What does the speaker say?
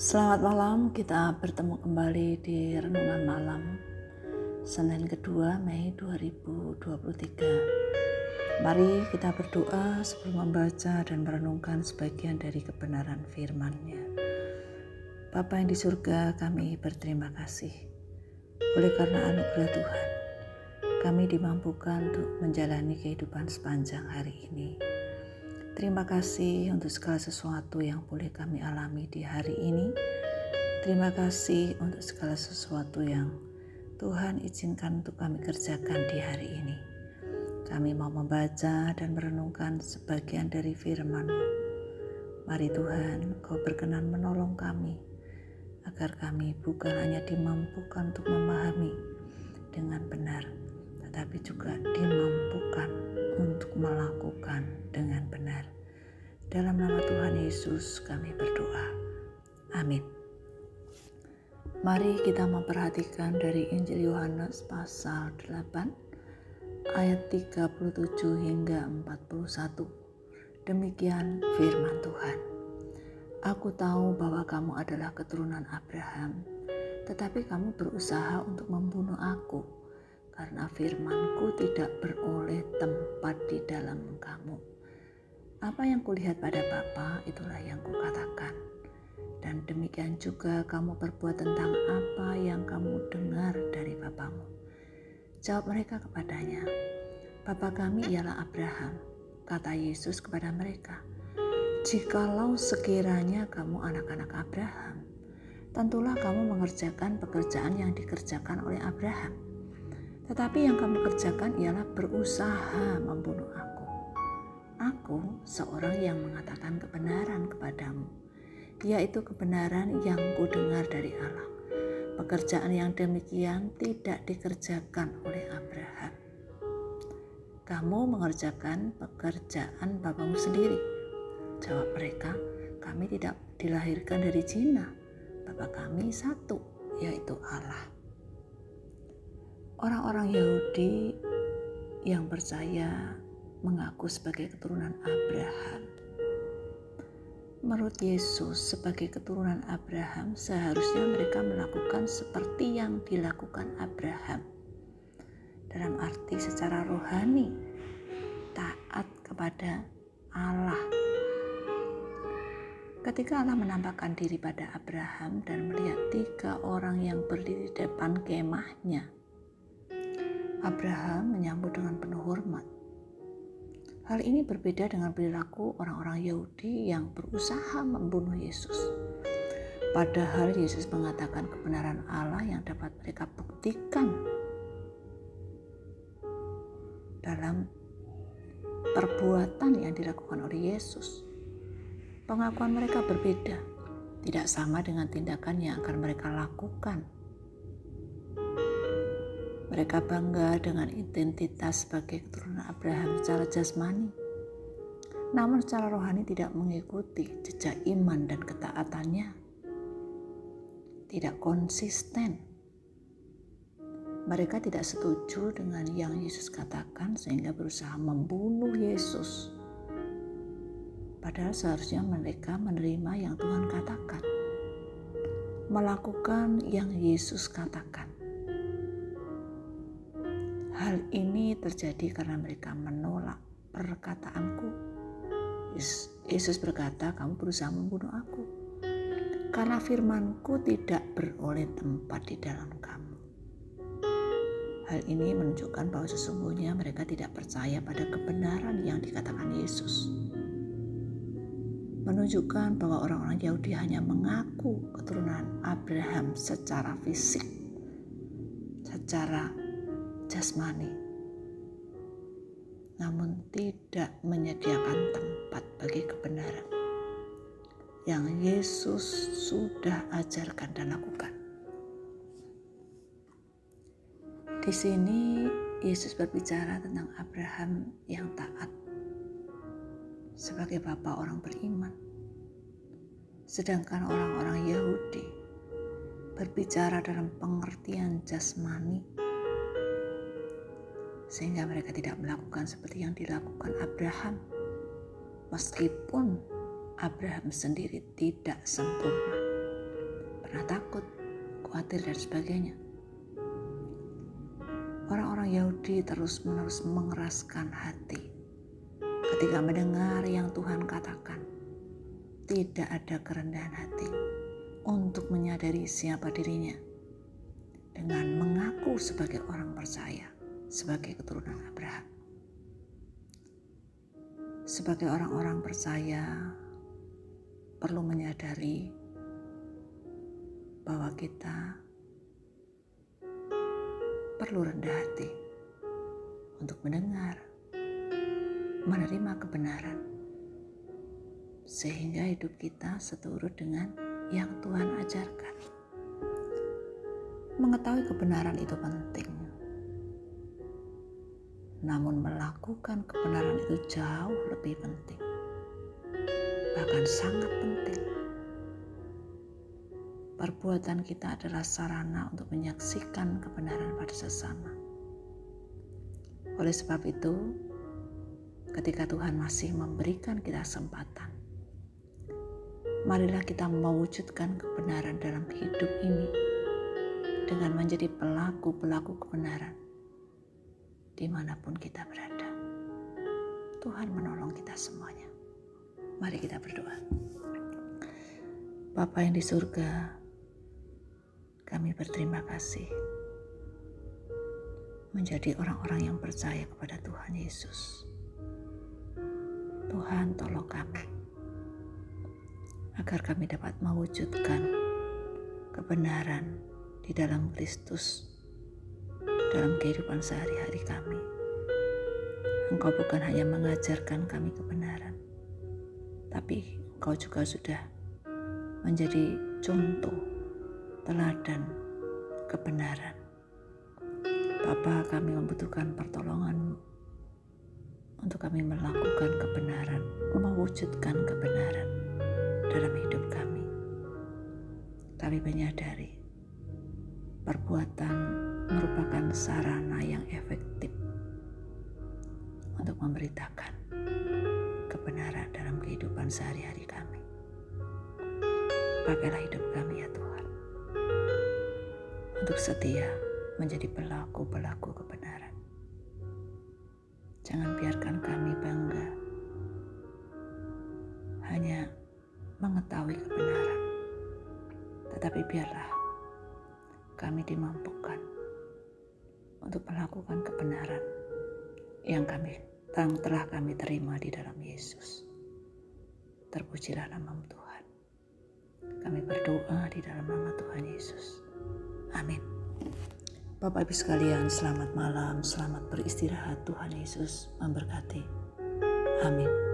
Selamat malam, kita bertemu kembali di Renungan Malam Senin kedua Mei 2023 Mari kita berdoa sebelum membaca dan merenungkan sebagian dari kebenaran firman-Nya. Bapa yang di surga kami berterima kasih. Oleh karena anugerah Tuhan Kami dimampukan untuk menjalani kehidupan sepanjang hari ini Terima kasih untuk segala sesuatu yang boleh kami alami di hari ini. Terima kasih untuk segala sesuatu yang Tuhan izinkan untuk kami kerjakan di hari ini. Kami mau membaca dan merenungkan sebagian dari firman Mari Tuhan, Kau berkenan menolong kami, agar kami bukan hanya dimampukan untuk memahami dengan benar, tetapi juga dimampukan untuk melakukan dengan benar. Dalam nama Tuhan Yesus kami berdoa. Amin. Mari kita memperhatikan dari Injil Yohanes pasal 8 ayat 37 hingga 41. Demikian firman Tuhan. Aku tahu bahwa kamu adalah keturunan Abraham, tetapi kamu berusaha untuk membunuh aku karena firmanku tidak beroleh tempat di dalam kamu. Apa yang kulihat pada Bapa itulah yang kukatakan. Dan demikian juga kamu berbuat tentang apa yang kamu dengar dari Bapamu. Jawab mereka kepadanya, Bapa kami ialah Abraham. Kata Yesus kepada mereka, Jikalau sekiranya kamu anak-anak Abraham, tentulah kamu mengerjakan pekerjaan yang dikerjakan oleh Abraham tetapi yang kamu kerjakan ialah berusaha membunuh aku. Aku seorang yang mengatakan kebenaran kepadamu, yaitu kebenaran yang kudengar dari Allah. Pekerjaan yang demikian tidak dikerjakan oleh Abraham. Kamu mengerjakan pekerjaan bapamu sendiri. Jawab mereka, kami tidak dilahirkan dari Cina. Bapak kami satu, yaitu Allah. Orang-orang Yahudi yang percaya mengaku sebagai keturunan Abraham. Menurut Yesus, sebagai keturunan Abraham, seharusnya mereka melakukan seperti yang dilakukan Abraham. Dalam arti secara rohani, taat kepada Allah. Ketika Allah menampakkan diri pada Abraham dan melihat tiga orang yang berdiri di depan kemahnya, Abraham menyambut dengan penuh hormat. Hal ini berbeda dengan perilaku orang-orang Yahudi yang berusaha membunuh Yesus. Padahal Yesus mengatakan kebenaran Allah yang dapat mereka buktikan dalam perbuatan yang dilakukan oleh Yesus. Pengakuan mereka berbeda, tidak sama dengan tindakan yang akan mereka lakukan mereka bangga dengan identitas sebagai keturunan Abraham secara jasmani. Namun secara rohani tidak mengikuti jejak iman dan ketaatannya. Tidak konsisten. Mereka tidak setuju dengan yang Yesus katakan sehingga berusaha membunuh Yesus. Padahal seharusnya mereka menerima yang Tuhan katakan. Melakukan yang Yesus katakan Hal ini terjadi karena mereka menolak perkataanku. Yesus berkata, kamu berusaha membunuh aku. Karena firmanku tidak beroleh tempat di dalam kamu. Hal ini menunjukkan bahwa sesungguhnya mereka tidak percaya pada kebenaran yang dikatakan Yesus. Menunjukkan bahwa orang-orang Yahudi hanya mengaku keturunan Abraham secara fisik, secara jasmani, namun tidak menyediakan tempat bagi kebenaran yang Yesus sudah ajarkan dan lakukan. Di sini Yesus berbicara tentang Abraham yang taat sebagai bapak orang beriman. Sedangkan orang-orang Yahudi berbicara dalam pengertian jasmani sehingga mereka tidak melakukan seperti yang dilakukan Abraham. Meskipun Abraham sendiri tidak sempurna, karena takut, khawatir, dan sebagainya. Orang-orang Yahudi terus-menerus mengeraskan hati ketika mendengar yang Tuhan katakan. Tidak ada kerendahan hati untuk menyadari siapa dirinya dengan mengaku sebagai orang percaya, sebagai keturunan Abraham. Sebagai orang-orang percaya, perlu menyadari bahwa kita perlu rendah hati untuk mendengar, menerima kebenaran, sehingga hidup kita seturut dengan yang Tuhan ajarkan. Mengetahui kebenaran itu penting, namun melakukan kebenaran itu jauh lebih penting, bahkan sangat penting. Perbuatan kita adalah sarana untuk menyaksikan kebenaran pada sesama. Oleh sebab itu, ketika Tuhan masih memberikan kita kesempatan, marilah kita mewujudkan kebenaran dalam hidup ini dengan menjadi pelaku-pelaku kebenaran di mana pun kita berada. Tuhan menolong kita semuanya. Mari kita berdoa. Bapa yang di surga, kami berterima kasih menjadi orang-orang yang percaya kepada Tuhan Yesus. Tuhan tolong kami agar kami dapat mewujudkan kebenaran di dalam Kristus dalam kehidupan sehari-hari kami. Engkau bukan hanya mengajarkan kami kebenaran, tapi Engkau juga sudah menjadi contoh teladan kebenaran. Bapa kami membutuhkan pertolongan untuk kami melakukan kebenaran, mewujudkan kebenaran dalam hidup kami. Kami menyadari perbuatan merupakan sarana yang efektif untuk memberitakan kebenaran dalam kehidupan sehari-hari kami. Pakailah hidup kami ya Tuhan untuk setia menjadi pelaku-pelaku kebenaran. Jangan biarkan kami bangga hanya mengetahui kebenaran, tetapi biarlah kami dimampukan untuk melakukan kebenaran yang kami yang telah kami terima di dalam Yesus. Terpujilah nama Tuhan. Kami berdoa di dalam nama Tuhan Yesus. Amin. Bapak Ibu sekalian, selamat malam, selamat beristirahat. Tuhan Yesus memberkati. Amin.